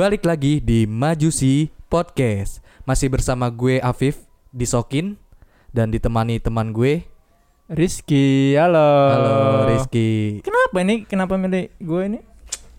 Balik lagi di Majusi Podcast. Masih bersama gue Afif di Sokin dan ditemani teman gue. Rizky, halo. Halo Rizky. Kenapa ini? Kenapa milih gue ini?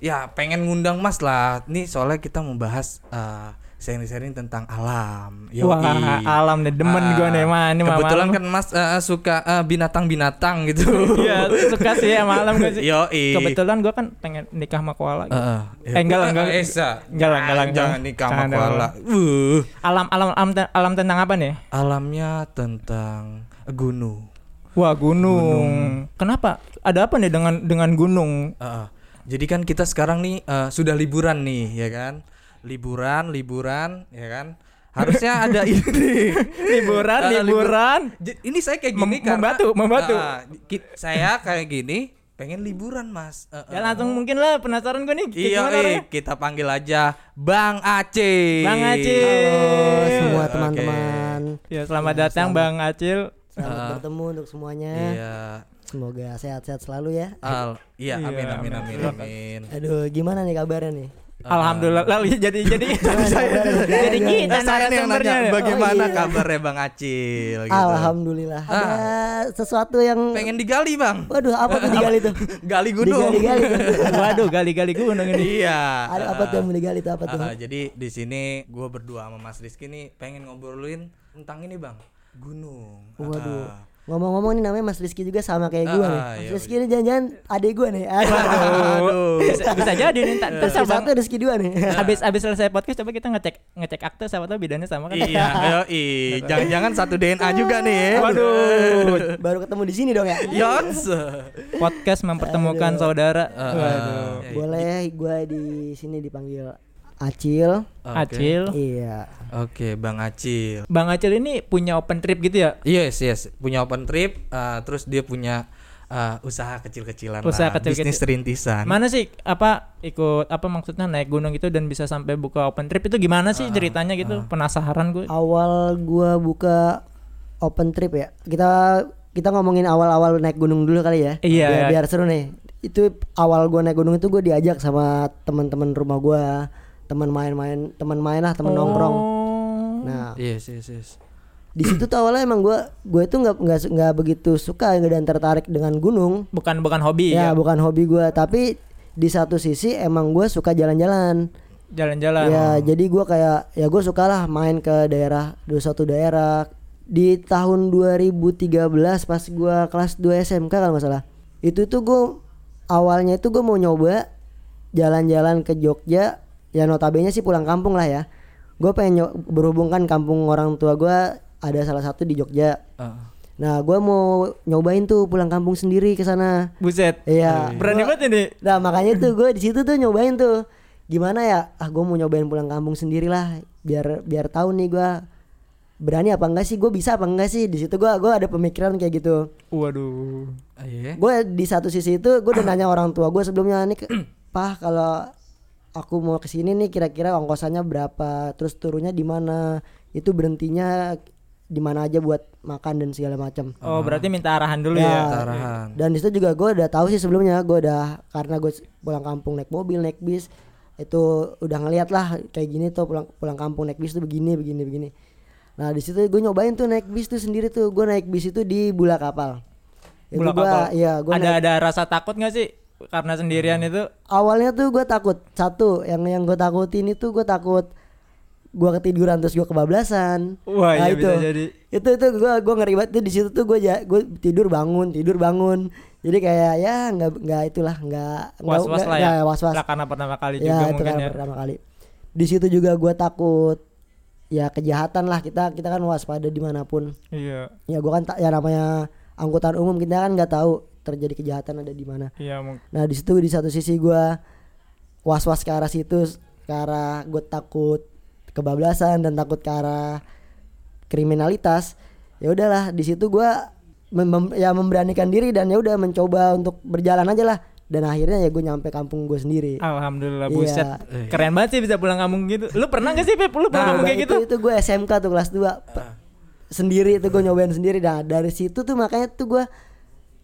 Ya pengen ngundang Mas lah. Nih soalnya kita membahas eh, sharing-sharing tentang alam. Yoi. Wah, alam nih demen Ah, gue nih mah ini mah Kebetulan malam. kan Mas eh, suka eh, binatang-binatang gitu. Iya, suka sih ya malam gue sih. Yoi. Kebetulan gue kan pengen nikah sama koala. gitu. Eh, eh. Enggak lah, enggak. Esa. Enggak lah, enggak lah. Jangan nikah sama Jangan koala. Uh. Alam alam alam, alam tentang apa nih? Alamnya tentang gunung. Wah, gunung. Kenapa? Ada apa nih dengan dengan gunung? Uh, jadi kan kita sekarang nih uh, sudah liburan nih, ya kan? Liburan, liburan, ya kan? Harusnya ada ini. Liburan, Uh, libur- liburan. Ini saya kayak gini Mem- karena membatu, membatu. uh, ki- saya kayak gini pengen liburan, Mas. Uh, Ya uh. langsung mungkin lah penasaran gue nih. Iya, eh, kita panggil aja Bang Aceh. Bang Aceh. Halo semua Oke. teman-teman. Ya selamat datang Bang Acil. Selamat Ah. bertemu untuk semuanya. Iya. Semoga sehat-sehat selalu ya. Al, iya, Iya, amin, amin, amin. amin, amin. Aduh, gimana nih kabarnya nih? Alhamdulillah lalu jadi jadi kabarnya? jadi kita saya yang nanya bagaimana Oh, iya. kabarnya Bang Acil gitu. Alhamdulillah. Ada sesuatu yang Pengen digali, Bang. Waduh, apa tuh digali tuh? Gali gunung. Digali-gali tuh. Waduh, gali-gali gunung ini. iya. Ada apa tuh yang mau digali tuh apa tuh? Ah, jadi di sini gue berdua sama Mas Rizky nih pengen ngobrolin tentang ini, Bang. Gunung. Waduh. Ah. Ngomong-ngomong nih namanya Mas Rizky juga sama kayak gue Ah, nih. iya, Mas Rizky ini jangan-jangan adik gue nih. Aduh. Bisa, bisa jadi nih Rizky sama satu, Rizky dua nih. habis habis selesai podcast coba kita ngecek ngecek akte siapa tahu bidannya sama kan. iya, yoi. Jangan-jangan satu DNA juga nih. ya. Waduh. Baru ketemu di sini dong ya. Yots. Podcast mempertemukan saudara. Ah, Waduh. iya. Boleh gue di sini dipanggil Acil. Oke. Acil. Iya. Oke, Bang Acil. Bang Acil ini punya open trip gitu ya? Yes, yes. Punya open trip, uh, terus dia punya uh, usaha kecil-kecilan Usaha lah, kecil-kecil. bisnis rintisan. Mana sih apa ikut apa maksudnya naik gunung itu dan bisa sampai buka open trip itu gimana sih ceritanya gitu? Penasaran gue. awal gua buka open trip ya kita kita ngomongin awal-awal naik gunung dulu kali ya Iya, biar, iya. biar seru nih itu awal gua naik gunung itu gue diajak sama teman-teman rumah gua teman main-main teman main lah teman nongkrong Oh. nah Yes, yes, yes. di situ tuh awalnya emang gua gue itu nggak nggak nggak begitu suka dan tertarik dengan gunung bukan bukan hobi ya ya. bukan hobi gua tapi di satu sisi emang gua suka jalan-jalan Jalan-jalan. Ya jadi gua kayak ya gue suka lah main ke daerah di suatu daerah di tahun 2013 pas gua kelas 2 SMK kalau nggak salah itu tuh gue awalnya itu gue mau nyoba jalan-jalan ke Jogja ya notabene sih pulang kampung lah ya. Gue pengen berhubung kan kampung orang tua gua ada salah satu di Jogja. Uh, nah gua mau nyobain tuh pulang kampung sendiri ke sana. Buset. iya. Berani banget ini. Nah makanya tuh gue di situ tuh nyobain tuh. Gimana ya? Ah gue mau nyobain pulang kampung sendiri lah biar biar tahu nih gue berani apa enggak sih gue bisa apa enggak sih? Di situ gue gua ada pemikiran kayak gitu. Waduh. ah, iya. gue di satu sisi itu gue udah nanya orang tua gue sebelumnya nih pah kalau aku mau ke sini nih kira-kira ongkosannya berapa terus turunnya di mana itu berhentinya di mana aja buat makan dan segala macam Oh, berarti minta arahan dulu Ya, ya. Arahan. dan di situ juga gue udah tahu sih sebelumnya gue udah karena gue pulang kampung naik mobil naik bis itu udah ngeliat lah kayak gini tuh pulang pulang kampung naik bis tuh begini begini begini nah di situ gue nyobain tuh naik bis tuh sendiri tuh gue naik bis itu di bula kapal itu Bola gua kapal. iya gue ada ada rasa takut nggak sih karena sendirian itu? awalnya tuh gue takut satu yang yang gue takutin itu gue takut gue ketiduran terus gue kebablasan Wah, Nah, iya bisa jadi. itu itu gue gue ngeri banget tuh di situ tuh gue gue tidur bangun tidur bangun jadi kayak ya nggak nggak itulah nggak nggak- Was-was lah nggak- ya. was was Lah karena pertama kali ya juga itu mungkin ya. pertama kali di situ juga gue takut ya kejahatan lah kita kita kan waspada di mana pun Iya. ya gue kan tak ya namanya angkutan umum kita kan nggak tahu terjadi kejahatan ada di mana Iya. Nah di situ di satu sisi gua was was ke arah situ, ke arah gue takut kebablasan dan takut ke arah kriminalitas. Ya udahlah di situ gua mem- mem- ya memberanikan diri dan ya udah mencoba untuk berjalan aja lah. Dan akhirnya ya gue nyampe kampung gue sendiri. Alhamdulillah Iya. buset. Keren banget sih bisa pulang kampung gitu. Lu pernah gak sih Pep? Lu pulang Nah, kampung kayak itu, gitu? itu gue SMK tuh kelas 2 sendiri itu gue nyobain sendiri nah dari situ tuh makanya tuh gue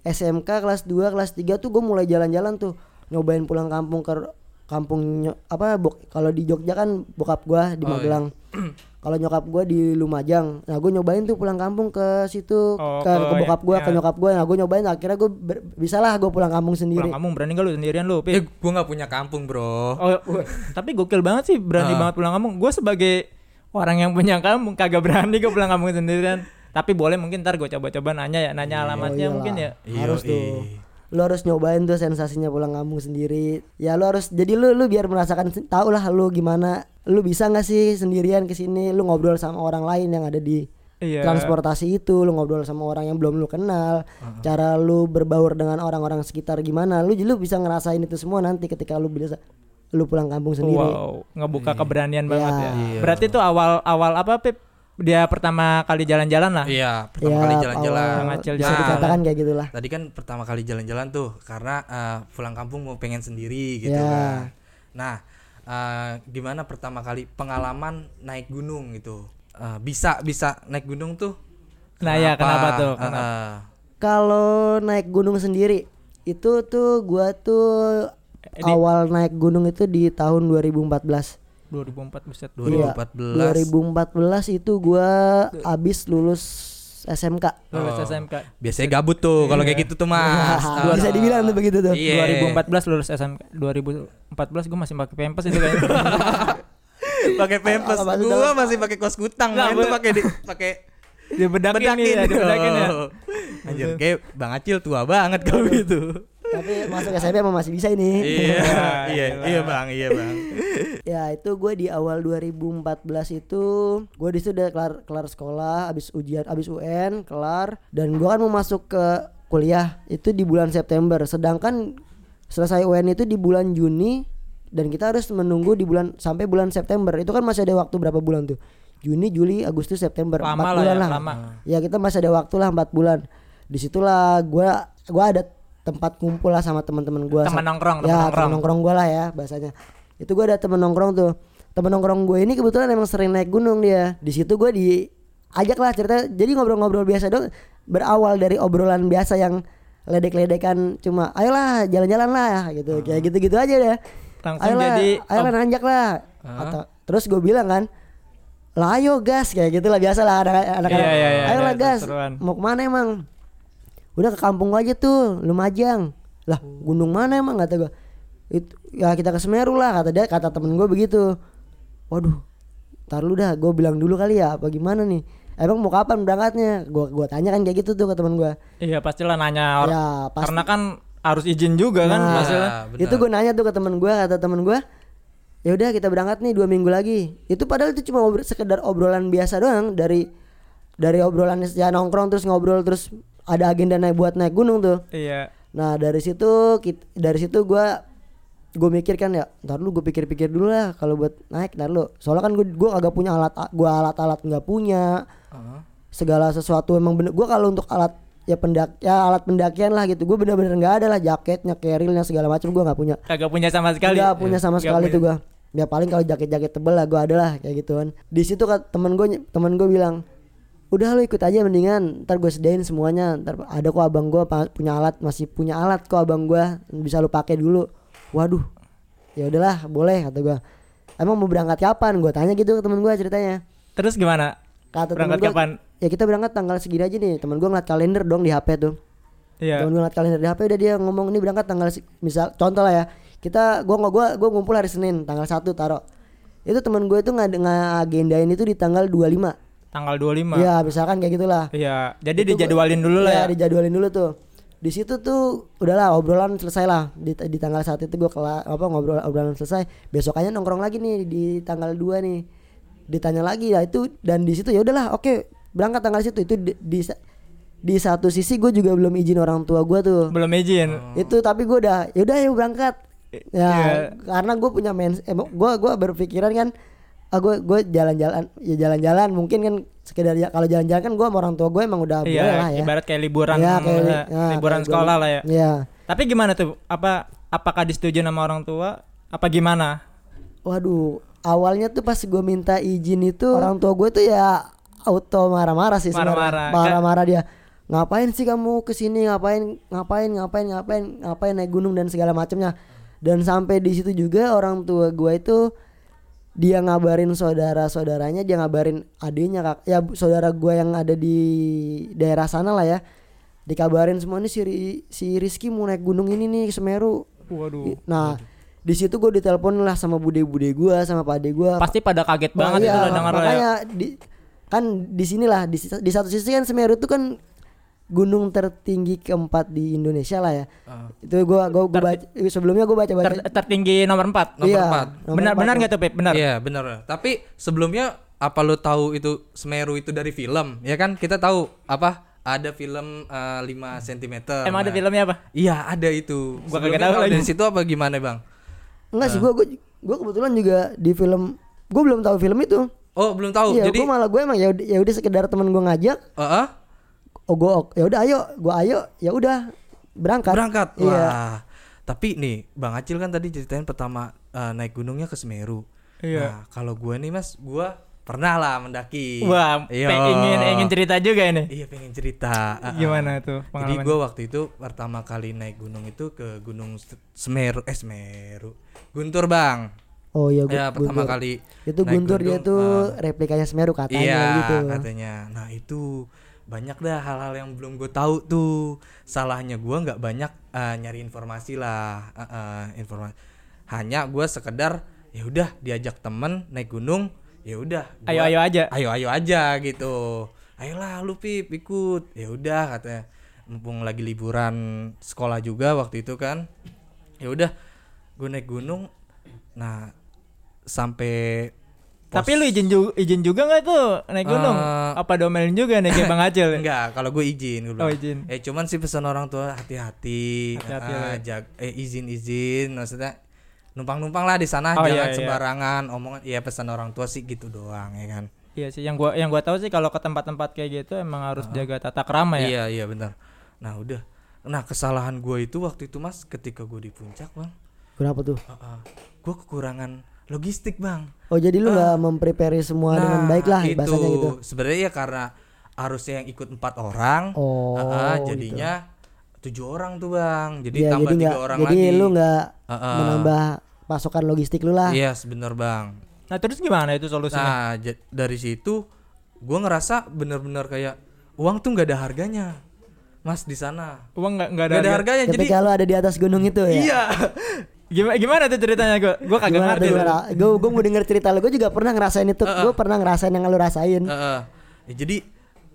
SMK kelas 2 kelas 3 tuh gue mulai jalan-jalan tuh nyobain pulang kampung ke kampung apa bok kalau di Jogja kan bokap gua di Oh, iya. Magelang kalau nyokap gua di Lumajang nah gue nyobain tuh pulang kampung ke situ Oh, ke, ke- ke bokap gua ya. ke nyokap gua nah gue nyobain akhirnya gue bisa lah gue pulang kampung sendiri Pulang kampung berani gak lu sendirian lu? Eh, Pi? gua nggak punya kampung, Bro. Oh, wah, tapi gokil banget sih berani Ah. banget pulang kampung. Gue sebagai orang yang punya kampung kagak berani gue pulang kampung sendirian. Tapi boleh mungkin ntar gue coba-coba nanya ya, nanya alamatnya iyalah. mungkin ya. harus Yoi. tuh lu harus nyobain tuh sensasinya pulang kampung sendiri ya lu harus jadi lu lu biar merasakan tau lah lu gimana lu bisa nggak sih sendirian ke sini lu ngobrol sama orang lain yang ada di Iya. transportasi itu lu ngobrol sama orang yang belum lu kenal cara lu berbaur dengan orang-orang sekitar gimana lu lu bisa ngerasain itu semua nanti ketika lu bisa lu pulang kampung sendiri Wow, ngebuka keberanian Iya. banget ya. Iya. Berarti tuh awal awal apa Pip? Dia pertama kali jalan-jalan lah. Iya, pertama Ya, kali jalan-jalan. Ngacil bisa jalan. dikatakan kayak gitulah Tadi kan pertama kali jalan-jalan tuh karena eh, pulang kampung mau pengen sendiri gitu Ya. kan. Nah, eh, gimana pertama kali pengalaman naik gunung gitu? Eh, bisa bisa naik gunung tuh? Nah, ya kenapa tuh? Eh, Kenapa? eh, Kalau naik gunung sendiri itu tuh gua tuh Eh, di- awal naik gunung itu di tahun 2014. 2004 buset. 2014. 2014 itu gua abis lulus SMK. Lulus Oh. SMK. Biasanya gabut tuh kalau kayak gitu tuh Mas. Ah, bisa dibilang tuh begitu tuh. Iya. 2014 lulus SMK. 2014 gue masih pakai pempes itu kayaknya. pakai pempes. Gua masih pakai kos kutang. Tuh gua- pakai di pakai Dibedakin nih ya, dibedakin ya. Anjir, kayak Bang Acil tua banget kalau gitu. Tapi masuk SMP emang masih bisa ini. iya, Ya, iya, iya Bang, iya Bang. ya itu gue di awal 2014 itu gue di situ udah kelar kelar sekolah, abis ujian, abis UN, kelar, dan gue kan mau masuk ke kuliah itu di bulan September. Sedangkan selesai UN itu di bulan Juni dan kita harus menunggu di bulan sampai bulan September. Itu kan masih ada waktu berapa bulan tuh? Juni, Juli, Agustus, September. Lama Empat lah bulan ya, lah. lama. Ya kita masih ada waktu lah empat bulan. Di situlah gue gua ada tempat kumpul lah sama teman-teman gue. Teman nongkrong, teman ya, nongkrong. teman nongkrong gue lah ya bahasanya. Itu gue ada temen nongkrong tuh. Temen nongkrong gue ini kebetulan emang sering naik gunung dia. Di situ gue diajak lah cerita. Jadi ngobrol-ngobrol biasa dong. Berawal dari obrolan biasa yang ledek-ledekan cuma ayolah jalan-jalan lah gitu. Kayak gitu-gitu aja deh. Langsung ayolah, jadi ayolah nanjak lah. Atau terus gue bilang kan, lah ayo gas kayak gitulah biasa lah anak-anak. Iya, iya, iya, ayolah ada gas. seruan. Mau ke mana emang? Udah ke kampung aja tuh, Lumajang. Lah, gunung mana emang kata gua. Itu ya kita ke Semeru lah kata dia, kata temen gua begitu. Waduh. Ntar lu dah, gue bilang dulu kali ya apa gimana nih Emang mau kapan berangkatnya? Gua gua tanya kan kayak gitu tuh ke teman gua. Iya pastilah nanya Ya, pasti. karena kan harus izin juga kan Nah, pastilah. benar. itu gue nanya tuh ke temen gue kata temen gue ya udah kita berangkat nih dua minggu lagi itu padahal itu cuma obr- sekedar obrolan biasa doang dari dari obrolan ya nongkrong terus ngobrol terus ada agenda naik buat naik gunung tuh Iya. nah dari situ kit- dari situ gue gue mikir kan ya ntar lu gue pikir-pikir dulu lah kalau buat naik ntar lu soalnya kan gue gue agak punya alat gue alat-alat nggak punya Heeh. segala sesuatu emang bener gue kalau untuk alat ya pendak ya alat pendakian lah gitu gue bener-bener nggak ada lah jaketnya kerilnya segala macam gue nggak punya Kagak punya sama sekali. nggak punya sama Nggak sekali punya. tuh gue ya paling kalau jaket-jaket tebel lah gue ada lah kayak gituan di situ kan temen gue temen gue bilang udah lu ikut aja mendingan ntar gue sedain semuanya. Ntar ada kok abang gue punya alat masih punya alat kok abang gue bisa lu pakai dulu. Waduh ya udahlah boleh kata gue emang mau berangkat kapan? Gue tanya gitu ke temen gue ceritanya. Terus gimana? kata Berangkat gua, kapan? ya kita berangkat tanggal segini aja nih. Temen gue ngeliat kalender dong di hp tuh. Iya. temen gue ngeliat kalender di hp udah dia ngomong ini berangkat tanggal misal contoh lah ya. Kita gua nggak gua gua ngumpul hari senin tanggal 1 taruh itu temen gue itu nggak ngagendain itu di tanggal 25 Tanggal 25. Iya misalkan kayak gitulah Iya. Jadi Itu dijadwalin dulu lah Iya, ya. dijadwalin dulu tuh di situ tuh udahlah obrolan selesai lah di, di tanggal saat itu gue kelar apa ngobrol obrolan selesai besokannya nongkrong lagi nih di tanggal 2 nih ditanya lagi ya itu dan di situ ya udahlah oke berangkat tanggal situ itu di, di di satu sisi gue juga belum izin orang tua gue tuh Belum izin. itu tapi gue udah ya udah ya berangkat ya Iya. karena gue punya mens eh, gue gue berpikiran kan ah gue gue jalan-jalan ya jalan-jalan mungkin kan sekedar ya kalau jalan-jalan kan gue sama orang tua gue emang udah boleh lah Iya, ya ibarat kayak liburan Ya, kayak li- ya, liburan kayak sekolah gua- lah ya. Iya. Tapi gimana tuh? Apa apakah disetujui sama orang tua? Apa gimana? Waduh, awalnya tuh pas gue minta izin itu orang tua gue tuh ya auto marah-marah sih. Marah-marah. Marah-marah dia. Ngapain sih kamu ke sini? Ngapain? Ngapain? Ngapain? Ngapain? Ngapain naik gunung dan segala macamnya. dan sampai di situ juga orang tua gua itu dia ngabarin saudara-saudaranya dia ngabarin adiknya kak ya saudara gua yang ada di daerah sana lah ya dikabarin semua nih si Ri- si Rizky mau naik gunung ini nih Semeru Waduh. nah di situ gue ditelepon lah sama bude-bude gua sama pade gua Pasti pada kaget banget iya, itu lah denger lo ya. makanya di kan di sinilah di, di satu sisi kan Semeru itu kan gunung tertinggi keempat di Indonesia lah ya. Ah. Itu gua gua, gua baca, sebelumnya gua baca baca. Ter- tertinggi nomor 4. Nomor Iya, empat. nomor Benar empat benar tuh. enggak tuh, Pip? Benar. Iya bener. Tapi sebelumnya apa lo tahu itu Semeru itu dari film? Ya kan kita tahu apa ada film eh, 5 cm. Emang ada filmnya apa? Iya ada itu. Gua kagak tahu lagi. dari situ apa gimana bang? Enggak sih gua, gua gua kebetulan juga di film gua belum tahu film itu. Oh belum tahu. iya, Jadi gua malah gue emang ya udah ya udah sekedar temen gua ngajak, Heeh, oh gua ya udah ayo, gua ayo, ya udah berangkat. berangkat. Iya. Wah. Tapi nih Bang Acil kan tadi ceritain pertama eh, naik gunungnya ke Semeru. Iya. Nah kalau gue nih mas, gue pernah lah mendaki. Wah, Iya. pe- ingin cerita juga ini. Iya pengen cerita. Gimana tuh Jadi gue waktu itu pertama kali naik gunung itu ke Gunung Se- Semeru, eh Semeru, Guntur bang. Oh iya, Ya gua, pertama Guntur. kali. Itu Guntur dia gunung, tuh ah. replikanya Semeru katanya iya gitu. katanya. Nah itu banyak dah hal-hal yang belum gue tahu tuh. Salahnya gue nggak banyak eh, nyari informasi lah, Eh, eh, informasi. Hanya gue sekedar ya udah diajak temen naik gunung, ya udah. Ayo ayo aja. ayo ayo aja gitu ayolah lu pip ikut ya udah katanya mumpung lagi liburan sekolah juga waktu itu kan ya udah gue naik gunung nah sampai pos- Tapi lu izin juga izin juga nggak tuh naik gunung? Eh, Apa domelin juga kayak Bang Acil? enggak kalau gue izin gue Oh, izin. eh cuman sih pesan orang tua hati-hati Hati-hati lah ya. jag- eh izin izin maksudnya numpang-numpang lah di sana Oh, jangan iya, iya. sembarangan omongan ya pesan orang tua sih gitu doang ya kan Iya sih, yang gua yang gua tahu sih kalau ke tempat-tempat kayak gitu emang harus jaga tata krama ya. Iya iya benar. Nah udah. Nah kesalahan gue itu waktu itu mas ketika gue di puncak bang, Kenapa tuh? gue kekurangan logistik bang. Oh jadi lu nggak memprepare semua dengan baik lah Ah. Nah, itu bahasanya gitu. sebenarnya ya karena harusnya yang ikut empat orang, Oh, ah, gitu. jadinya tujuh orang tuh bang. Jadi Iya, tambah jadi tiga orang jadi lagi. lu nggak Ah, ah. menambah pasokan logistik lu lah. Iya sebenar bang. Nah, terus gimana itu solusinya? Nah dari situ gue ngerasa bener-bener kayak uang tuh nggak ada harganya, mas di sana. Uang nggak nggak ada. Nggak ada harga. harganya. Jadi lu ada di atas gunung itu ya. iya. Gimana gimana tuh ceritanya gua? Gua kagak Gimana ngerti. Gue gue mau denger cerita lu. Gue juga pernah ngerasain itu. Gue pernah ngerasain yang lu rasain. Heeh. Ya, jadi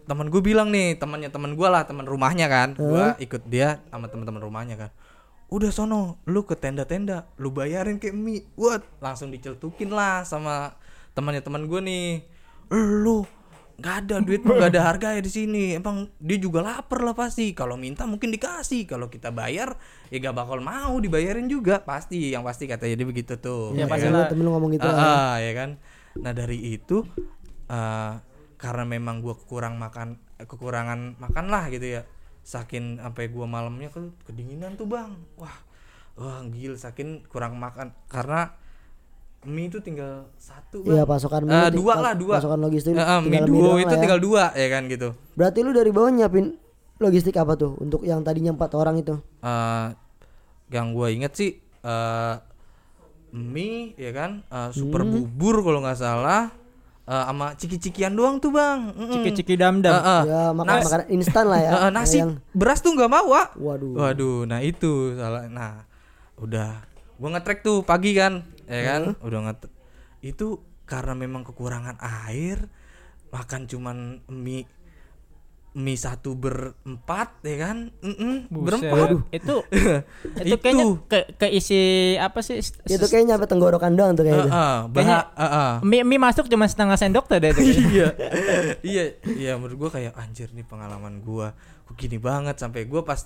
teman gue bilang nih temannya teman gue lah teman rumahnya kan gue ikut dia sama teman-teman rumahnya kan udah sono lu ke tenda-tenda lu bayarin kayak mie what langsung diceltukin lah sama temannya teman gue nih lu nggak ada duit nggak ada harga ya di sini. Emang dia juga lapar lah pasti. Kalau minta mungkin dikasih. Kalau kita bayar ya gak bakal mau dibayarin juga. Pasti yang pasti katanya dia begitu tuh. Ya, ya pasti kan? lah. Temen lu ngomong gitu. Ah, lah. ah, ya kan? Nah dari itu eh, karena memang gua kurang makan eh, kekurangan makan lah gitu ya. Saking sampai gua malamnya ke kedinginan tuh bang. Wah wah gil. Saking kurang makan. Karena mie itu tinggal satu bang Iya pasokan mie ti- dua pas- lah dua Pasokan logistik Eh, eh, mie tinggal duo itu ya. tinggal dua ya kan gitu Berarti lu dari bawah nyiapin logistik apa tuh untuk yang tadinya empat orang itu? eh yang gua inget sih eh mie ya kan eh, super Hmm. bubur kalau nggak salah eh, sama ciki-cikian doang tuh bang Mm-mm. Ciki-ciki dam-dam. Eh, eh. ya makan Nas- makanan instan lah ya. Eh, eh, nasi Yang beras tuh nggak mau Wak. waduh. waduh nah itu salah nah udah gua ngetrek tuh pagi kan ya kan udah nget itu karena memang kekurangan air makan cuman mie mie satu berempat ya kan Mm-mm, Buset. berempat Itu itu Itu. kayaknya ke keisi apa sih? s- Itu kayaknya nyampe tenggorokan doang tuh kayaknya. eh, bah- eh, eh. Mie, mie masuk cuma setengah sendok tuh deh itu. iya iya iya menurut gua kayak anjir nih pengalaman gua kok gini banget sampai gua pas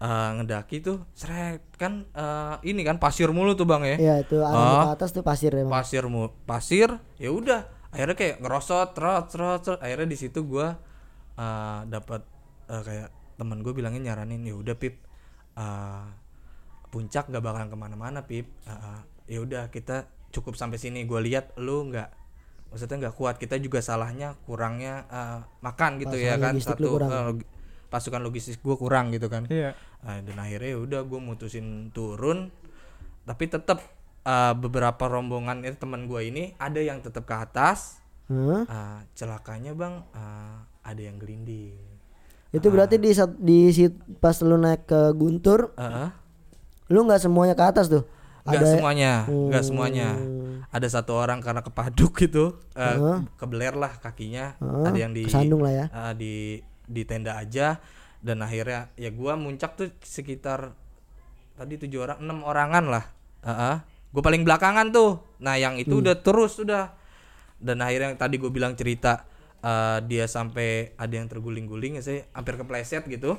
eh, ngedaki tuh seret kan eh, ini kan pasir mulu tuh bang ya Iya itu Oh. ke atas tuh pasir emang. pasir mu pasir ya udah akhirnya kayak ngerosot trot trot trot akhirnya di situ gua eh, dapat eh, kayak temen gue bilangin nyaranin ya udah pip eh, puncak gak bakalan ke mana-mana pip eh, ya udah kita cukup sampai sini gue lihat lu nggak maksudnya nggak kuat kita juga salahnya kurangnya eh, makan gitu ya Pasukan kan satu kurang. Pasukan logistik gue kurang gitu kan Iya. Nah, dan akhirnya ya udah gue mutusin turun tapi tetap eh, beberapa rombongan itu teman gue ini ada yang tetap ke atas Hah? Eh, celakanya bang eh, ada yang gelinding itu berarti di di pas lu naik ke Guntur Heeh. lu nggak semuanya ke atas tuh Nggak ada semuanya, nggak semuanya. Ada satu orang karena kepaduk gitu, eh, kebeler lah kakinya. ada yang di kesandung lah ya eh, di di tenda aja dan akhirnya ya gua muncak tuh sekitar tadi tujuh orang, enam orangan lah. Heeh. Gue paling belakangan tuh. Nah yang itu udah terus udah. Dan akhirnya yang tadi gue bilang cerita eh, dia sampai ada yang terguling-guling ya saya hampir kepleset gitu.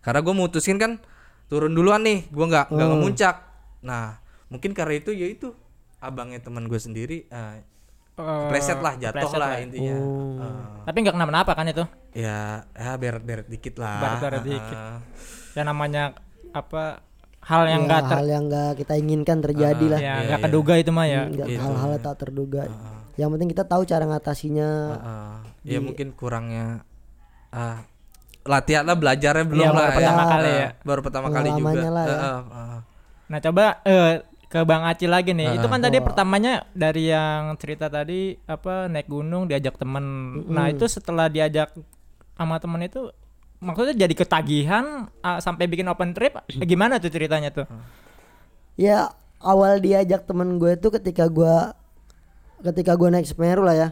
Karena gue mutusin kan turun duluan nih, gue nggak nggak ngemuncak. Nah mungkin karena itu ya itu abangnya teman gue sendiri eh, kepleset lah, jatuh kepleset lah lah. intinya. Eh, Tapi nggak kenapa-napa kan itu? ya ya beret-beret dikit lah. Beret-beret Heeh. dikit. Ya namanya apa hal yang Ya, nggak ter hal yang nggak kita inginkan terjadi lah ya nggak keduga itu mah ya. Gitu. hal-hal yang tak terduga yang penting kita tahu cara ngatasinya Heeh. ya mungkin kurangnya ah latihan lah belajarnya belum Iya, lah baru pertama ya. kali Eh, ya. baru pertama kali juga lah ya. Heeh, heeh. Nah coba eh, ke Bang Aci lagi nih. Itu kan tadi pertamanya dari yang cerita tadi apa naik gunung diajak temen. Nah itu setelah diajak sama temen itu maksudnya jadi ketagihan ah, sampai bikin open trip. Gimana tuh ceritanya tuh? ya awal diajak temen gue tuh ketika gue ketika gue naik Semeru lah ya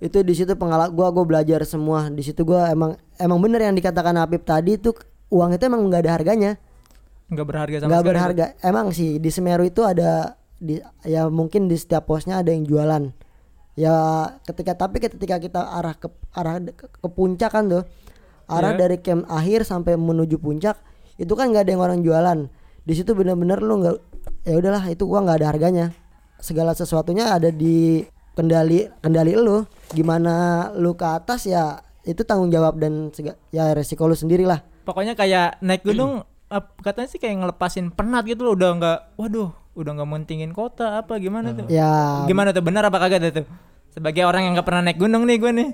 itu di situ pengalaman gue gue belajar semua di situ gue emang emang bener yang dikatakan Habib tadi tuh uang itu emang nggak ada harganya Nggak berharga sama nggak berharga. Emang sih di Semeru itu ada di ya mungkin di setiap posnya ada yang jualan. Ya ketika tapi ketika kita arah ke arah ke, ke puncak kan tuh arah Iya. dari camp akhir sampai menuju puncak itu kan nggak ada yang orang jualan. Di situ bener-bener lu nggak ya udahlah itu gua nggak ada harganya. Segala sesuatunya ada di kendali kendali lu. Gimana lu ke atas ya itu tanggung jawab dan sega- ya resiko lu sendiri lah Pokoknya kayak naik gunung katanya sih kayak ngelepasin penat gitu loh udah nggak waduh udah nggak mentingin kota apa gimana tuh? Ya. Gimana tuh benar apa kagak tuh? Sebagai orang yang nggak pernah naik gunung nih gue nih.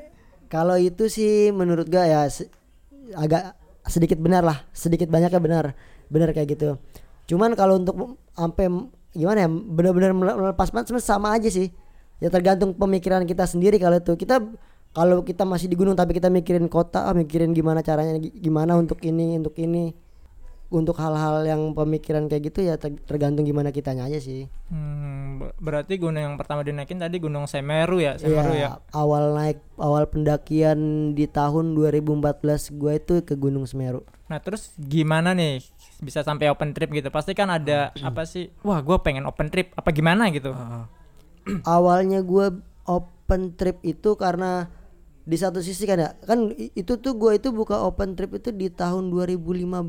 Kalau itu sih menurut gua ya se- agak sedikit benar lah, sedikit banyaknya benar, benar kayak gitu. Cuman kalau untuk sampai gimana ya, benar-benar mele- melepas penat sebenarnya sama aja sih. Ya tergantung pemikiran kita sendiri kalau itu. Kita kalau kita masih di gunung tapi kita mikirin kota, ah, mikirin gimana caranya, gi- gimana untuk ini, untuk ini, untuk hal-hal yang pemikiran kayak gitu ya ter- tergantung gimana kitanya aja sih. Hmm, ber- berarti gunung yang pertama dinaikin tadi Gunung Semeru ya, Semeru ya. Iya, awal naik awal pendakian di tahun 2014 gue itu ke Gunung Semeru. Nah, terus gimana nih bisa sampai open trip gitu? Pasti kan ada apa sih? Wah, gue pengen open trip apa gimana gitu. Heeh. Awalnya gue open trip itu karena di satu sisi kan ya, kan itu tuh gue itu buka open trip itu di tahun 2005 eh,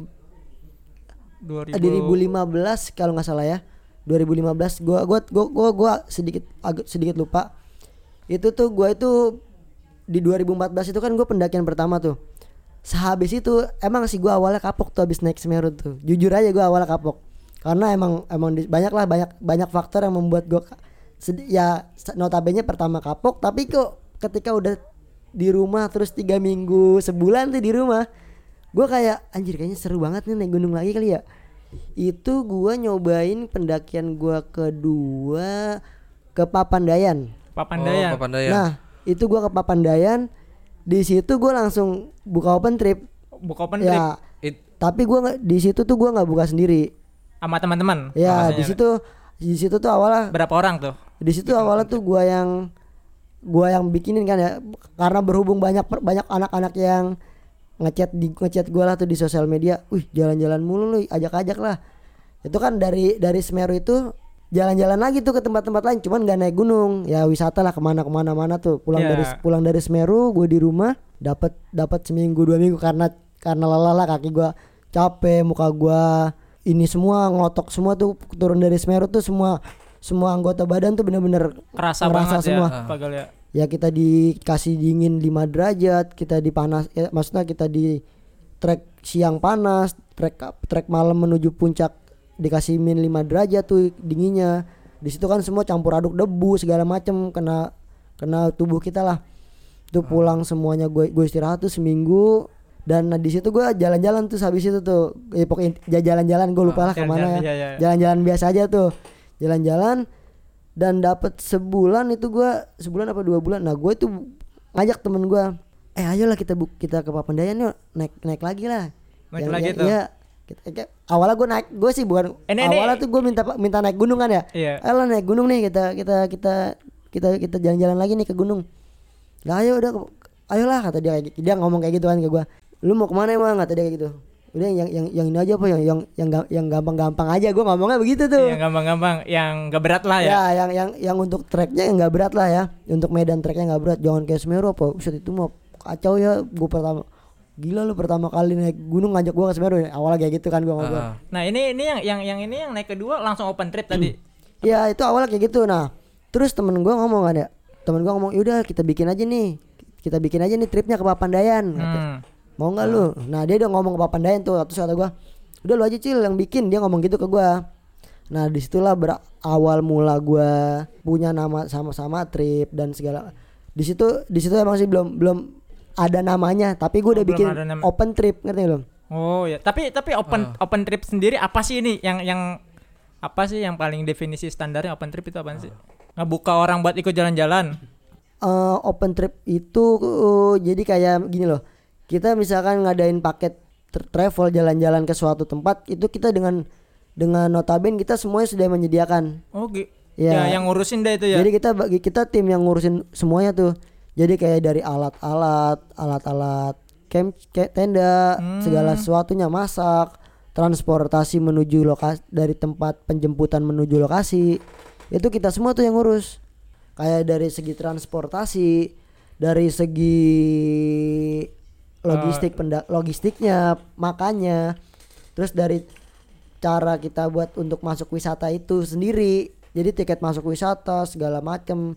2000 2015 kalau nggak salah ya. 2015 gua gua gua gua, gua sedikit agak sedikit lupa. Itu tuh gua itu di 2014 itu kan gue pendakian pertama tuh. Sehabis itu emang sih gua awalnya kapok tuh habis naik Semeru tuh. Jujur aja gua awalnya kapok. Karena emang emang di- banyak lah banyak banyak faktor yang membuat sedi- ya notabene pertama kapok tapi kok ketika udah di rumah terus tiga minggu sebulan tuh di rumah gue kayak anjir kayaknya seru banget nih naik gunung lagi kali ya itu gua nyobain pendakian gua kedua ke Papandayan Papandayan. Oh, Papandayan. nah itu gua ke Papandayan di situ gua langsung buka open trip Buka open trip ya It- tapi gua nggak di situ tuh gua nggak buka sendiri sama teman-teman. ya di situ di situ tuh awalnya berapa orang tuh? di situ awalnya tuh gua yang gua yang bikinin kan ya karena berhubung banyak banyak anak-anak yang ngechat di ngechat gua lah tuh di sosial media wih jalan-jalan mulu lu ajak-ajak lah itu kan dari dari Semeru itu jalan-jalan lagi tuh ke tempat-tempat lain cuman nggak naik gunung ya wisata lah ke mana ke mana mana tuh pulang Ya. dari pulang dari Semeru gue di rumah dapat dapat seminggu dua minggu karena karena lelah lah kaki gua capek muka gua ini semua ngotok semua tuh turun dari Semeru tuh semua semua anggota badan tuh bener-bener Kerasa ngerasa banget semua ya. Pagal ya. Ya kita dikasih dingin 5 derajat kita dipanas ya, maksudnya kita di trek siang panas trek trek malam menuju puncak dikasih min 5 derajat tuh dinginnya. Di situ kan semua campur aduk debu segala macem kena kena tubuh kita lah. Itu pulang semuanya gue gue istirahat tuh seminggu. Dan nah, di situ gue jalan-jalan tuh habis itu tuh. Ya pokoknya ja- jalan-jalan gue lupa lah jalan-jalan, ke mana iya, ya iya. jalan-jalan biasa aja tuh. Jalan-jalan dan dapat sebulan itu gue sebulan apa dua bulan. Nah gue itu ngajak temen gue eh ayolah kita bu- kita ke Papandayan yuk naik naik lagi lah. Naik Yang- lagi yang- tuh. Kita- kayak- awalnya gue naik gue sih bukan Eh, ini- ini- awalnya tuh gue minta minta naik gunung kan ya? Iya. eh lah naik gunung nih kita kita kita kita kita jalan-jalan lagi nih ke gunung. Lah ayo udah ayolah kata dia kayak dia ngomong kayak gitu kan ke gua. Lu mau ke mana emang? kata dia kayak gitu udah yang yang yang ini aja apa yang yang yang yang gampang-gampang aja gua ngomongnya begitu tuh Yang gampang-gampang, yang gak berat lah ya. ya yang yang yang untuk treknya yang nggak berat lah ya untuk medan treknya nggak berat jangan kayak Semeru apa Buset itu mau kacau ya gua pertama gila lu pertama kali naik gunung ngajak gua ke Semeru awalnya kayak gitu kan gua ngobrol Ah. Nah ini ini yang yang yang ini yang naik kedua langsung open trip tadi. Ya itu awalnya kayak gitu. Nah, terus temen gua ngomong kan ya, temen gua ngomong, yaudah kita bikin aja nih, kita bikin aja nih tripnya ke Papandayan. Hmm. Mau nggak lu? Nah dia udah ngomong ke Papandayan tuh, terus kata gua, udah lu aja cil yang bikin. Dia ngomong gitu ke gua. Nah di situlah berawal mula gua punya nama sama-sama trip dan segala. Di situ di situ emang sih belum belum ada namanya, tapi gua Oh, udah belum bikin open trip, ngerti belum? Oh ya, tapi tapi open open trip sendiri apa sih ini yang yang apa sih yang paling definisi standarnya open trip itu apa sih? Ngebuka orang buat ikut jalan-jalan. eh open trip itu uh, jadi kayak gini loh. Kita misalkan ngadain paket tra- travel jalan-jalan ke suatu tempat itu kita dengan dengan notaben kita semuanya sudah menyediakan. Oh, gi- Ya. ya. yang ngurusin deh itu ya. Jadi kita bagi kita tim yang ngurusin semuanya tuh. Jadi kayak dari alat-alat, alat-alat camp kayak tenda, segala sesuatunya masak, transportasi menuju lokasi dari tempat penjemputan menuju lokasi. Itu kita semua tuh yang ngurus. Kayak dari segi transportasi, dari segi logistik penda- logistiknya, makannya. Terus dari cara kita buat untuk masuk wisata itu sendiri. Jadi tiket masuk wisata segala macam,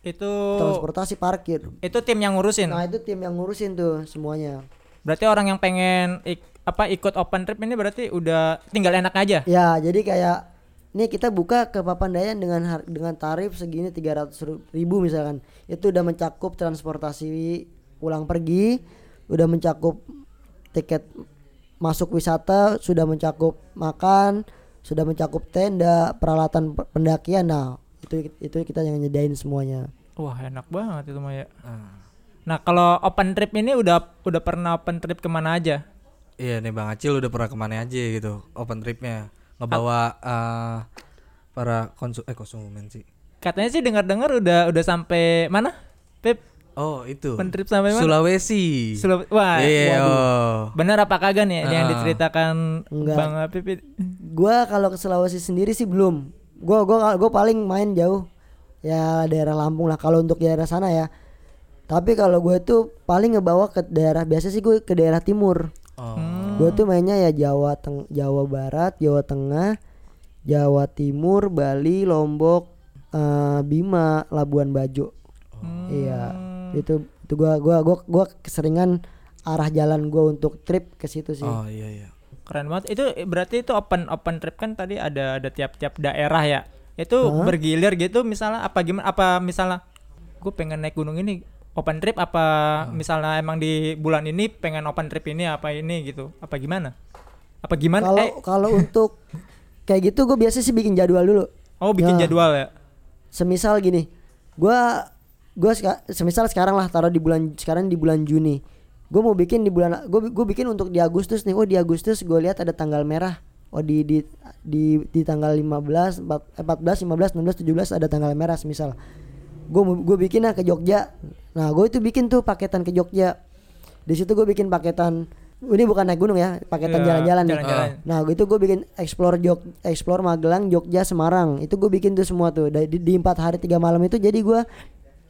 itu transportasi parkir. itu tim yang ngurusin. Nah, itu tim yang ngurusin tuh semuanya. Berarti orang yang pengen ik- apa ikut open trip ini berarti udah tinggal enak aja. Ya, jadi kayak nih kita buka ke Papandayan dengan dengan tarif segini 300 ribu misalkan. Itu udah mencakup transportasi pulang pergi, udah mencakup tiket masuk wisata, sudah mencakup makan, sudah mencakup tenda, peralatan pe- pendakian. Nah, itu itu kita yang nyediain semuanya. Wah, enak banget itu mah ya. Ah. Nah, kalau open trip ini udah udah pernah open trip ke mana aja? Iya nih Bang Acil udah pernah ke mana aja gitu open tripnya ngebawa eh, para konsu eh konsumen sih. Katanya sih dengar-dengar udah udah sampai mana? Pip, Oh itu. open trip sampai mana? Sulawesi. Sulawesi. Wah, Iya. waduh. oh. bener apa kagak nih yang Ah. diceritakan Enggak. Bang Pipit? Gua kalau ke Sulawesi sendiri sih belum. Gua gua gua paling main jauh ya daerah Lampung lah kalau untuk daerah sana ya. Tapi kalau gue tuh paling ngebawa ke daerah biasa sih gue ke daerah timur. Oh. Gue tuh mainnya ya Jawa Teng Jawa Barat, Jawa Tengah, Jawa Timur, Bali, Lombok, eh, Bima, Labuan Bajo. Iya. Itu itu gua gua gua gua keseringan arah jalan gua untuk trip ke situ sih. Oh iya iya. Keren banget. Itu berarti itu open open trip kan tadi ada ada tiap-tiap daerah ya. Itu bergilir gitu misalnya apa gimana apa misalnya gue pengen naik gunung ini open trip apa misalnya emang di bulan ini pengen open trip ini apa ini gitu. Apa gimana? Apa gimana? Kalau Eh, kalau untuk kayak gitu gue biasa sih bikin jadwal dulu. oh bikin Ya. jadwal ya. Semisal gini, gua gua seka- semisal sekarang lah taruh di bulan sekarang di bulan Juni. Gue mau bikin di bulan gue gue bikin untuk di Agustus nih. Oh di Agustus gue lihat ada tanggal merah. Oh di di di di tanggal 15 empat- eh, 14 15 16 17 ada tanggal merah semisal. Gue gue bikin lah ke Jogja. Nah, gue itu bikin tuh paketan ke Jogja. Di situ gue bikin paketan ini bukan naik gunung ya, paketan Iya, jalan-jalan nih. jalan-jalan. Nah, itu gue bikin explore Jog, explore Magelang, Jogja, Semarang. Itu gue bikin tuh semua tuh. Di, 4 hari 3 malam itu jadi gue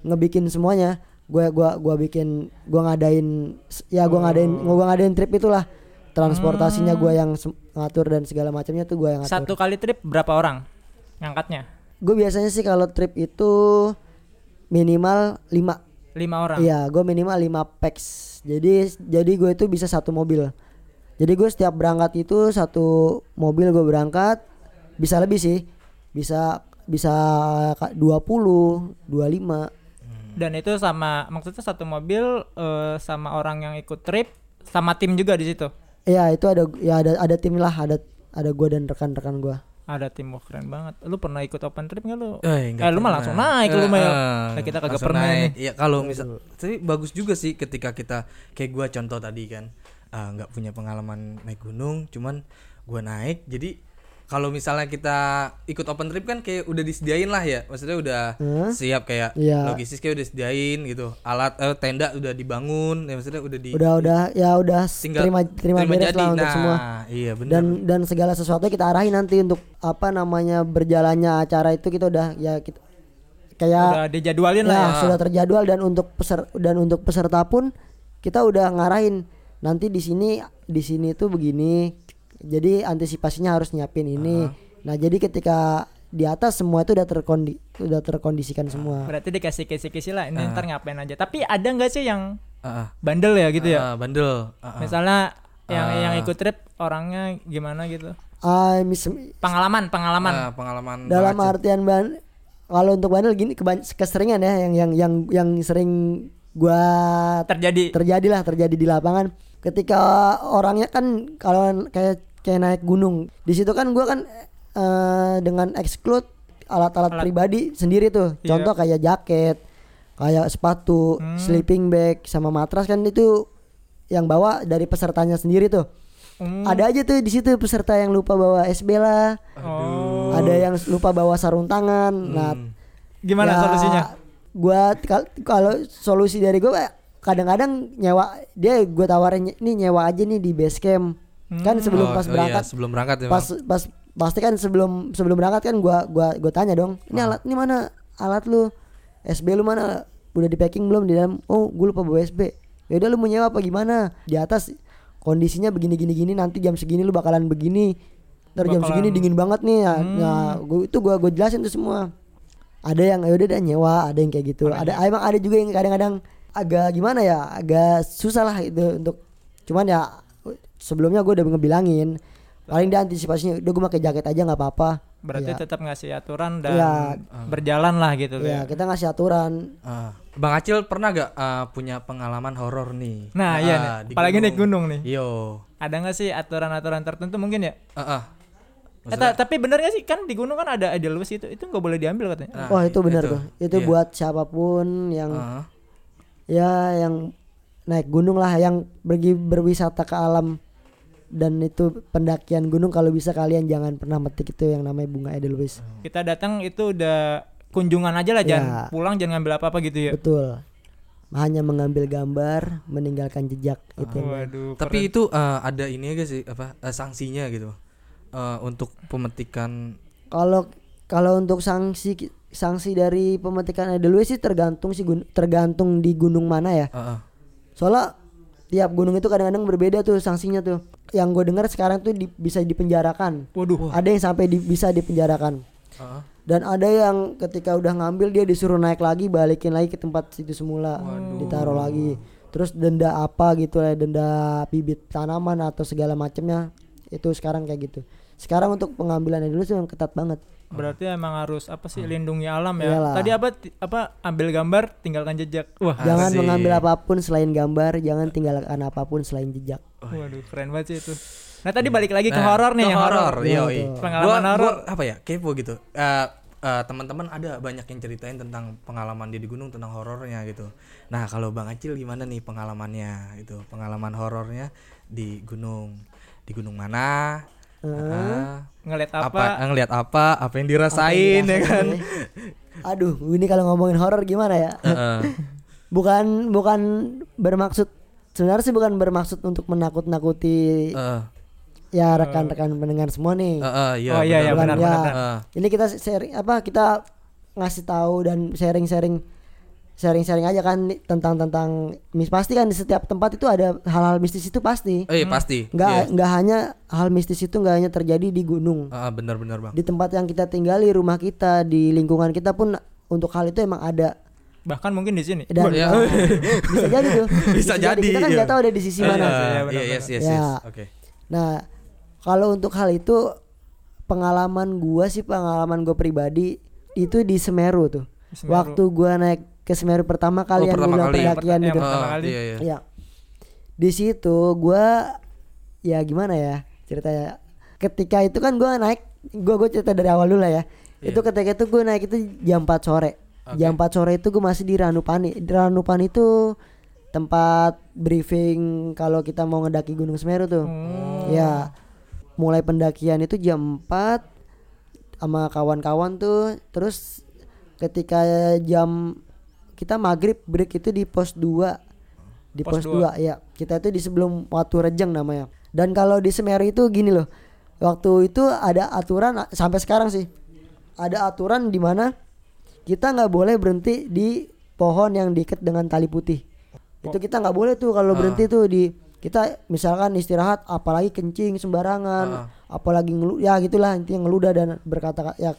ngebikin semuanya. Gue gua gua bikin gua ngadain ya gua ngadain gua ngadain trip itulah. Transportasinya gua yang sem- ngatur dan segala macamnya tuh gua yang ngatur. Satu kali trip berapa orang ngangkatnya? Gue biasanya sih kalau trip itu minimal 5 Lima orang. Iya, gue minimal 5 packs. Jadi jadi gue itu bisa satu mobil. Jadi gue setiap berangkat itu satu mobil gue berangkat bisa lebih sih. Bisa bisa ka- 20, 25. Dan itu sama maksudnya satu mobil eh, sama orang yang ikut trip sama tim juga di situ. Iya itu ada ya ada ada tim lah ada ada gue dan rekan-rekan gue. Ada tim wah keren banget. Lu pernah ikut open trip nggak lu? Eh, enggak Eh, lu mah langsung naik lu mah ya. Eh, Nah, kita kagak pernah naik. Iya, kalau misal tapi bagus juga sih ketika kita kayak gua contoh tadi kan ah, nggak punya pengalaman naik gunung, cuman gua naik jadi kalau misalnya kita ikut open trip kan kayak udah disediain lah ya maksudnya udah Hah? siap kayak Iya. logistis kayak udah disediain gitu alat eh, tenda udah dibangun ya maksudnya udah di Udah udah ya udah tinggal terima terima, beres jadi. lah untuk nah, semua. iya benar Dan dan segala sesuatu kita arahin nanti untuk apa namanya berjalannya acara itu kita udah ya kita kayak Udah dijadwalin lah ya, ya. sudah terjadwal dan untuk peser dan untuk peserta pun kita udah ngarahin nanti di sini di sini tuh begini jadi antisipasinya harus nyiapin ini nah jadi ketika di atas semua itu udah terkondi udah terkondisikan semua Berarti dikasih kisi-kisi lah ini ntar ngapain aja. Tapi ada nggak sih yang Ah, ah. bandel ya gitu ya? Ah, bandel Ah, ah. Misalnya yang yang ikut trip orangnya gimana gitu. Ah, mis- Pengalaman, pengalaman. Ah, pengalaman dalam artian ban kalau untuk bandel gini keban- keseringan ya yang yang yang yang sering gua Terjadi terjadi lah terjadi di lapangan ketika orangnya kan kalau kayak kayak naik gunung di situ kan gua kan eh, dengan exclude alat-alat Alat. pribadi sendiri tuh Iya. contoh kayak jaket kayak sepatu Hmm. sleeping bag sama matras kan itu yang bawa dari pesertanya sendiri tuh Hmm. ada aja tuh di situ peserta yang lupa bawa SB lah Oh. ada yang lupa bawa sarung tangan nah Gimana ya, solusinya? Gua kal- kalau solusi dari gua kadang-kadang nyewa dia gua tawarin nih nyewa aja nih di base camp. Kan sebelum Oh, pas oh iya, berangkat sebelum berangkat ya pas pas pasti kan sebelum sebelum berangkat kan gua gua gua tanya dong. Ini alat ini mana alat lu? SB lu mana? Udah di packing belum di dalam? Oh, gua lupa bawa SB. Ya udah lu mau nyewa apa gimana? Di atas kondisinya begini gini gini nanti jam segini lu bakalan begini. Ntar jam segini dingin banget nih ya. Nah, gua, itu gua gua jelasin tuh semua ada yang ya udah dah nyewa ada yang kayak gitu ada emang ada juga yang kadang-kadang agak gimana ya agak susah lah itu untuk cuman ya sebelumnya gue udah ngebilangin paling dia antisipasinya udah gue pakai jaket aja nggak apa-apa Berarti ya, tetap ngasih aturan dan Iya. berjalan lah gitu ya ya. kita ngasih aturan Ah, Bang Acil pernah gak ah, punya pengalaman horor nih? Nah, Ah, iya nih. di Apalagi naik gunung nih. Yo. Ada nggak sih aturan-aturan tertentu mungkin ya? Ah, ah. Eh, ta- tapi bener gak sih kan di gunung kan ada Edelweiss itu itu nggak boleh diambil katanya. Nah, wah itu benar itu. tuh itu Iya. buat siapa pun yang Ah, ya yang naik gunung lah yang pergi berwisata ke alam dan itu pendakian gunung kalau bisa kalian jangan pernah metik itu yang namanya bunga edelweiss Kita datang itu udah kunjungan aja lah jangan Ya. pulang jangan ngambil apa-apa gitu ya. Betul. Hanya mengambil gambar, meninggalkan jejak itu. Waduh. Tapi itu ah, ada ini aja sih apa ah, sanksinya gitu. Ah, untuk pemetikan Kalau kalau untuk sanksi sanksi dari pemetikan Edelweiss sih tergantung sih gun- tergantung di gunung mana ya. ah, ah. Soalnya tiap gunung itu kadang-kadang berbeda tuh sanksinya tuh. Yang gue dengar sekarang tuh di- bisa dipenjarakan. Waduh. Ada yang sampai di- bisa dipenjarakan. Ah. Dan ada yang ketika udah ngambil dia disuruh naik lagi, balikin lagi ke tempat situ semula, ditaruh lagi. Terus denda apa gitu lah, denda bibit tanaman atau segala macamnya itu sekarang kayak gitu. Sekarang untuk pengambilan dulu sih yang ketat banget. Berarti emang harus apa sih lindungi alam ya. Iyalah. Tadi apa apa ambil gambar tinggalkan jejak. Wah. jangan Asik. mengambil apa pun selain gambar, jangan tinggalkan apa pun selain jejak. Waduh, keren banget sih itu. Nah, tadi balik lagi ke Nah, horor nih yang horor. Iya, tuh. Pengalaman horor. apa ya? Kepo gitu. Eh, eh, teman-teman ada banyak yang ceritain tentang pengalaman dia di gunung tentang horornya gitu. Nah, kalau Bang Acil gimana nih pengalamannya itu? Pengalaman horornya di gunung. Di gunung mana? Ah, Ngeliat apa, apa? ngelihat apa? Apa yang dirasain ya kan? Aduh, ini kalau ngomongin horor gimana ya? Heeh. bukan bukan bermaksud sebenarnya sih bukan bermaksud untuk menakut-nakuti Heeh. ya rekan-rekan pendengar semua nih. Heeh, iya. Oh, iya, iya, benar. Ya. benar. Ini kita sharing apa kita ngasih tahu dan sharing-sharing sharing-sharing aja kan tentang tentang mis pasti kan di setiap tempat itu ada hal-hal mistis itu pasti. Eh, pasti. Nggak Iya. nggak hanya hal mistis itu nggak hanya terjadi di gunung. Heeh, benar-benar, Bang. Di tempat yang kita tinggali, rumah kita, di lingkungan kita pun untuk hal itu emang ada Bahkan mungkin di sini. dan Ya. bisa jadi tuh. Bisa jadi, Kita kan iya. nggak tahu ada di sisi Eh, mana. iya, iya, benar-benar. yes, yes, Ya. yes. Oke. Nah, kalau untuk hal itu pengalaman gua sih pengalaman gue pribadi itu di Semeru tuh. Semeru. Waktu gua naik ke Semeru pertama kali Oh, yang pertama kali. pendakian itu. pertama kali. Iya, iya. Ya. di situ gua ya gimana ya ceritanya ketika itu kan gua naik gua gua cerita dari awal dulu lah ya Iya. itu ketika itu gua naik itu jam 4 sore jam 4 sore itu gua masih di Ranupani di Ranupani itu tempat briefing kalau kita mau ngedaki Gunung Semeru tuh ya mulai pendakian itu jam 4 sama kawan-kawan tuh terus ketika jam kita maghrib break itu di pos 2 di Pos pos 2 ya kita itu di sebelum Watu Rejeng namanya. Dan kalau di Semeru itu gini loh. Waktu itu ada aturan sampai sekarang sih. Ada aturan di mana kita nggak boleh berhenti di pohon yang diikat dengan tali putih. Itu kita nggak boleh tuh kalau berhenti tuh di kita misalkan istirahat apalagi kencing sembarangan apalagi ngelu ya gitulah intinya ngeludah dan berkata ya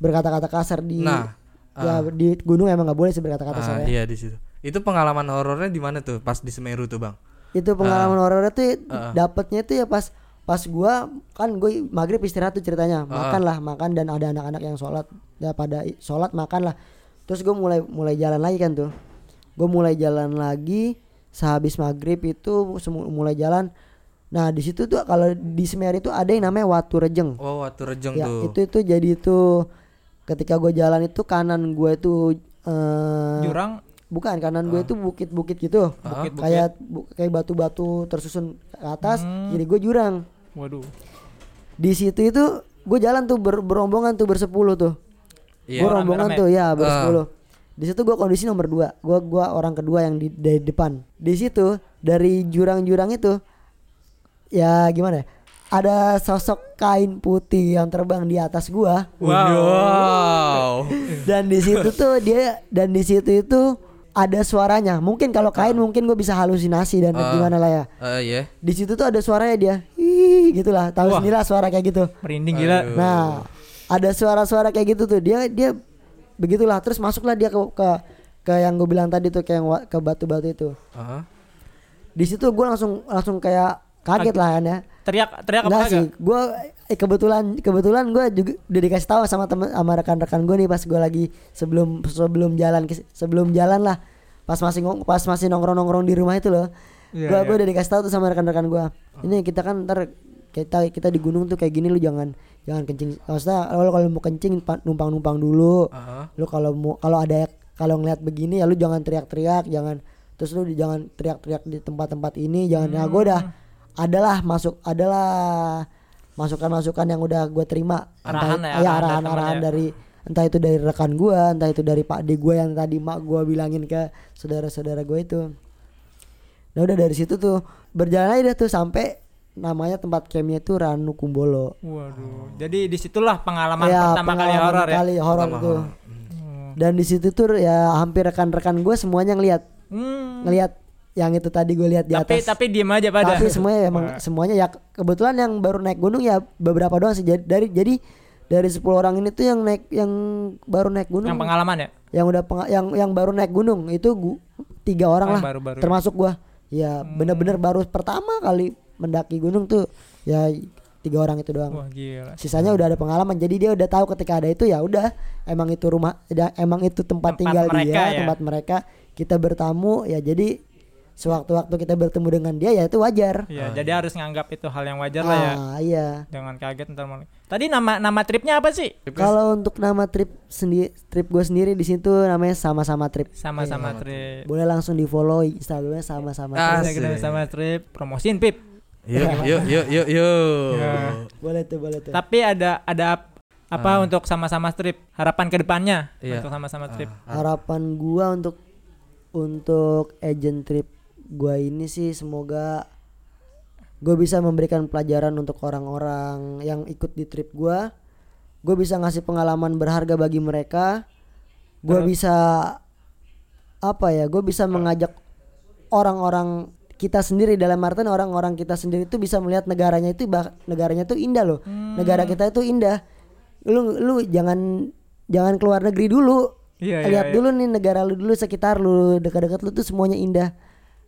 berkata-kata kasar di Nah, ya di gunung emang nggak boleh sih berkata-kata Ah, kasar ya. iya di situ. Itu pengalaman horornya di mana tuh? Pas di Semeru tuh, Bang. itu pengalaman horornya tuh Ah. dapatnya itu ya pas pas gua kan gue maghrib istirahat tuh ceritanya makan lah makan dan ada anak-anak yang sholat ya pada sholat makan lah terus gue mulai mulai jalan lagi kan tuh gue mulai jalan lagi sehabis maghrib itu mulai jalan nah di situ tuh kalau di Semeru itu ada yang namanya Watu Rejeng Oh, Watu Rejeng ya tuh. itu itu jadi itu ketika gue jalan itu kanan gue itu eh, Jurang? bukan kanan gue itu bukit-bukit gitu. Bukit-bukit. kayak bu- kayak batu-batu tersusun ke atas jadi gue jurang. Waduh. Di situ itu gue jalan tuh ber- berombongan tuh bersepuluh tuh. Iya. gue rombongan rame-rame. tuh ya bersepuluh. Di situ gue kondisi nomor dua. Gue gua orang kedua yang di dari depan. Di situ dari jurang-jurang itu ya gimana ya ada sosok kain putih yang terbang di atas gua. Wow. dan di situ tuh dia dan di situ itu ada suaranya. Mungkin kalau kain mungkin gue bisa halusinasi dan Ah. gimana lah ya. Eh, iya. di situ tuh ada suaranya dia ih gitulah. Tahu sendiri lah suara kayak gitu. Merinding gila. Aduh. nah ada suara-suara kayak gitu tuh. Dia dia begitulah. Terus masuklah dia ke ke, ke yang gue bilang tadi tuh kayak yang ke batu-batu itu. Aha. di situ gue langsung langsung kayak kaget. lah ya teriak teriak apa sih, gue eh, kebetulan kebetulan gue juga udah dikasih tahu sama temen sama rekan-rekan gue nih pas gue lagi sebelum sebelum jalan ke- sebelum jalan lah pas masih ngong- pas masih nongkrong-nongkrong di rumah itu loh, Iya, gue iya. gue udah dikasih tahu tuh sama rekan-rekan gue. Ini kita kan ntar kita kita di gunung tuh kayak gini lu jangan jangan kencing. Maksudnya kalau kalau mau kencing pa- numpang-numpang dulu. Aha. Lu kalau mau kalau ada kalau ngeliat begini ya lu jangan teriak-teriak, jangan terus lu jangan teriak-teriak di tempat-tempat ini, jangan ya gue udah adalah masuk adalah masukan-masukan yang udah gue terima. Arahan entah, ya, ya, arahan dari arahan-arahan temennya. dari entah itu dari rekan gua entah itu dari pak de gua yang tadi mak gua bilangin ke saudara-saudara gua itu. Nah udah dari situ tuh berjalan aja tuh sampai namanya tempat campnya itu Ranu Kumbolo waduh jadi di situlah pengalaman Ya, pertama kali pengalaman horor ya? kali horor tuh. horor. dan di situ tuh ya hampir rekan-rekan gua semuanya ngelihat Hmm. ngelihat yang itu tadi gue lihat di tapi atas. tapi diem aja pada. Tapi semuanya emang semuanya ya. Kebetulan yang baru naik gunung ya beberapa doang sih. Jadi dari jadi dari 10 orang ini tuh yang naik yang baru naik gunung. Yang pengalaman ya? Yang udah penga- yang yang baru naik gunung. Itu gu- tiga orang Oh, lah. baru-baru. Ya. termasuk gua. Ya bener-bener baru pertama kali mendaki gunung tuh. Ya tiga orang itu doang. Wah gila. Sisanya udah ada pengalaman. Jadi dia udah tahu ketika ada itu ya udah. Emang itu rumah ya, emang itu tempat, Tempat tinggal mereka dia ya. tempat mereka. Kita bertamu ya jadi sewaktu-waktu kita bertemu dengan dia ya itu wajar. Iya, jadi harus nganggap itu hal yang wajar lah ya. Ah iya. Jangan kaget ntar malah. Tadi nama nama tripnya apa sih? Kalau untuk nama trip sendiri trip gue sendiri di situ namanya sama-sama trip. Sama-sama trip. Boleh langsung di follow instagramnya sama-sama Ah, trip Asik. sama trip. Promosiin pip. Yuk, yuk, yuk, yuk, yuk. Boleh tuh boleh tuh. Tapi ada ada ap- apa untuk sama-sama trip? Harapan ke depannya Iya. untuk sama-sama trip? Harapan gua untuk untuk agent trip gua ini sih semoga gue bisa memberikan pelajaran untuk orang-orang yang ikut di trip gua. Gue bisa ngasih pengalaman berharga bagi mereka. Gue bisa apa ya gue bisa mengajak orang-orang kita sendiri. Dalam artian orang-orang kita sendiri itu bisa melihat negaranya itu bah- negaranya itu indah loh. Negara kita itu indah. Lu lu jangan jangan keluar negeri dulu. Iya, iya, lihat iya. dulu nih negara lu dulu sekitar lu dekat-dekat lu tuh semuanya indah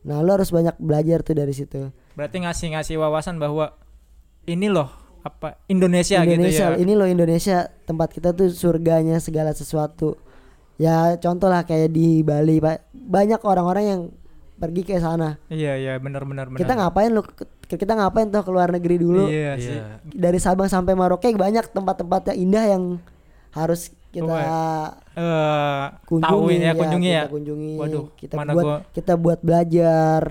nah lu harus banyak belajar tuh dari situ berarti ngasih-ngasih wawasan bahwa ini loh apa Indonesia, Indonesia gitu ya ini loh Indonesia tempat kita tuh surganya segala sesuatu ya contoh lah kayak di Bali pak banyak orang-orang yang pergi ke sana. Iya iya benar benar benar. Kita ngapain lu ke- kita ngapain tuh ke luar negeri dulu? Iya sih. Iya. Dari Sabang sampai Maroke banyak tempat-tempat yang indah yang harus kita Eh kunjungi ya, kunjungi ya. kita kunjungi Waduh, kita mana buat gua- kita buat belajar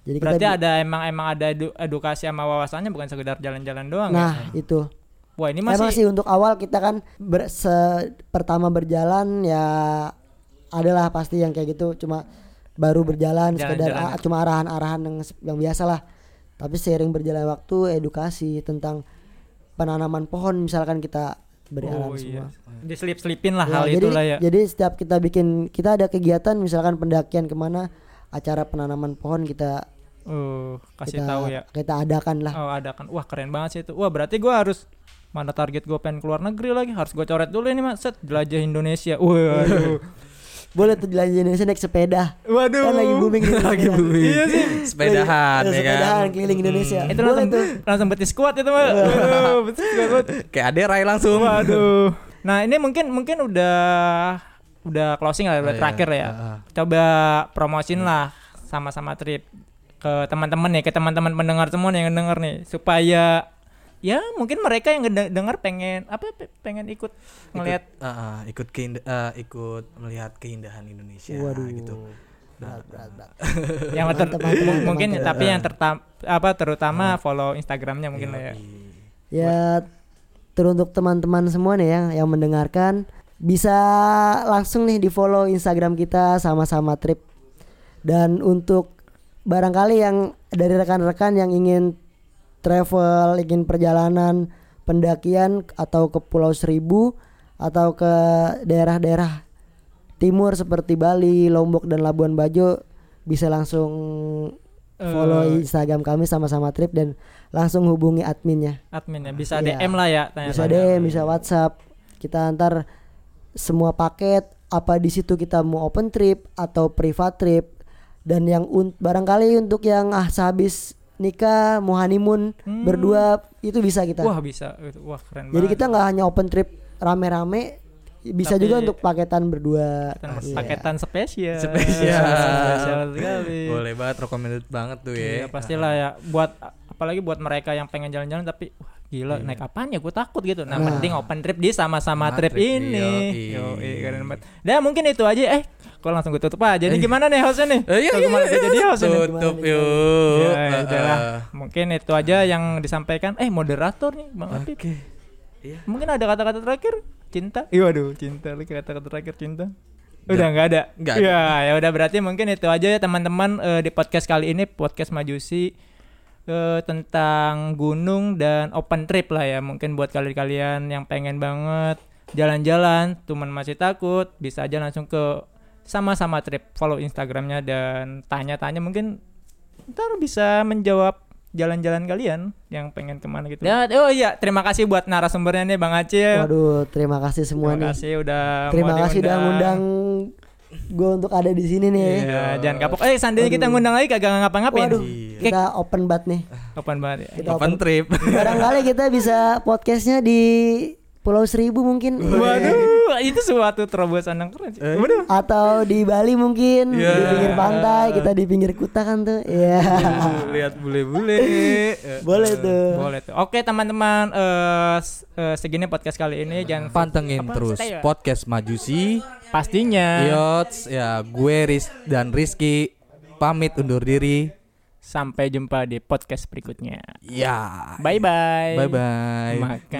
jadi Berarti kita ada emang emang ada edu- edukasi sama wawasannya bukan sekedar jalan-jalan doang nah ya. itu Wah, ini emang masih sih untuk awal kita kan ber, se- pertama berjalan ya adalah pasti yang kayak gitu cuma baru berjalan sekedar Jalan-jalan. a- cuma arahan-arahan yang yang biasa lah tapi seiring berjalan waktu edukasi tentang penanaman pohon misalkan kita beri Oh semua iya. Diselip-selipin lah Ya, hal jadi, itulah ya. Jadi setiap kita bikin kita ada kegiatan misalkan pendakian ke mana acara penanaman pohon kita Uh, kasih kita tahu ya. kita adakan lah. Oh, ada kan. Wah, keren banget sih itu. Wah, berarti gua harus mana target gue pengen keluar negeri lagi harus gue coret dulu ini mas set jelajah Indonesia waduh Boleh tuh jalan Indonesia naik sepeda. waduh Kan lagi booming nih. lagi sepeda. booming Iya sih. sepedahan Ada ya kan sepedahan keliling Indonesia. itu Boleh langsung tuh. langsung betis kuat itu mah waduh betis kuat kayak ada Rai langsung waduh nah ini mungkin mungkin udah udah closing lah udah Oh, iya. terakhir ya Ah, coba promosin lah sama-sama trip ke teman-teman nih ke teman-teman pendengar semua nih yang denger nih supaya ya mungkin mereka yang denger pengen apa pe- pengen ikut ngelihat ikut, ah, ikut keinda- ah, ikut melihat keindahan Indonesia Waduh. gitu Berat, berat, berat. yang ter- Mantap, mantap, mantap, mungkin mantap. tapi yang tertam apa terutama follow Instagramnya mungkin lah ya Ya teruntuk teman-teman semua nih yang yang mendengarkan bisa langsung nih di follow Instagram kita sama-sama trip dan untuk barangkali yang dari rekan-rekan yang ingin travel ingin perjalanan pendakian atau ke Pulau Seribu atau ke daerah-daerah timur seperti Bali, Lombok dan Labuan Bajo bisa langsung follow Eh. Instagram kami sama-sama trip dan langsung hubungi adminnya. admin ya bisa Iya. DM lah ya tanya Bisa DM, bisa WhatsApp. Kita antar semua paket apa di situ kita mau open trip atau private trip dan yang un- barangkali untuk yang ah sehabis nikah mau honeymoon Hmm. berdua itu bisa kita. wah bisa Itu, wah keren Jadi banget kita nggak hanya open trip rame-rame, bisa Tapi- juga untuk paketan berdua. Paketan, Iya. paketan spesial Spesial. spesial sekali boleh banget recommended banget tuh Iya ya pastilah ya buat apalagi buat mereka yang pengen jalan-jalan tapi wah gila naik apaan ya? Gue takut gitu. Nah, mending open trip di sama-sama Sama trip trip, ini. yo keren banget. Dan mungkin itu aja. Eh kok langsung gue tutup aja. Jadi gimana nih hostnya nih? Eh, iya, iya, gimana iya, jadi host nih tutup yuk ya, udahlah. ah. mungkin itu aja yang disampaikan. Eh moderator nih bang Apip oke. Iya. mungkin ada kata-kata terakhir? Cinta? Iya waduh cinta lagi kata-kata terakhir cinta. Udah nggak ada? Nggak ada. ya ya udah. Berarti mungkin itu aja ya teman-teman eh, di podcast kali ini podcast majusi eh, tentang gunung dan open trip lah ya mungkin buat kalian-kalian yang pengen banget jalan-jalan cuman masih takut bisa aja langsung ke sama-sama trip follow instagramnya dan tanya-tanya mungkin ntar bisa menjawab jalan-jalan kalian yang pengen ke mana gitu. Ya, oh iya, terima kasih buat narasumbernya nih Bang Acil. Waduh, terima kasih semua Terima nih. kasih udah Terima kasih udah ngundang gue untuk ada di sini nih. Iya, jangan kapok. Eh, seandainya kita ngundang lagi kagak ngapa-ngapain. Waduh, kita open banget nih. Kapan banget ya? Kita open trip Barangkali kita bisa podcastnya di Pulau Seribu mungkin. Waduh, itu suatu terobosan yang keren sih. Waduh. Atau di Bali mungkin Iya. di pinggir pantai kita di pinggir kuta kan tuh. Iya. lihat bule-bule Boleh tuh. Boleh tuh. Oke, teman-teman eh s- eh, segini podcast kali ini jangan pantengin Apa? terus Stay ya? podcast majusi pastinya. Yots ya gue Riz dan Rizky pamit undur diri. Sampai jumpa di podcast berikutnya. ya. Bye bye. bye bye Makan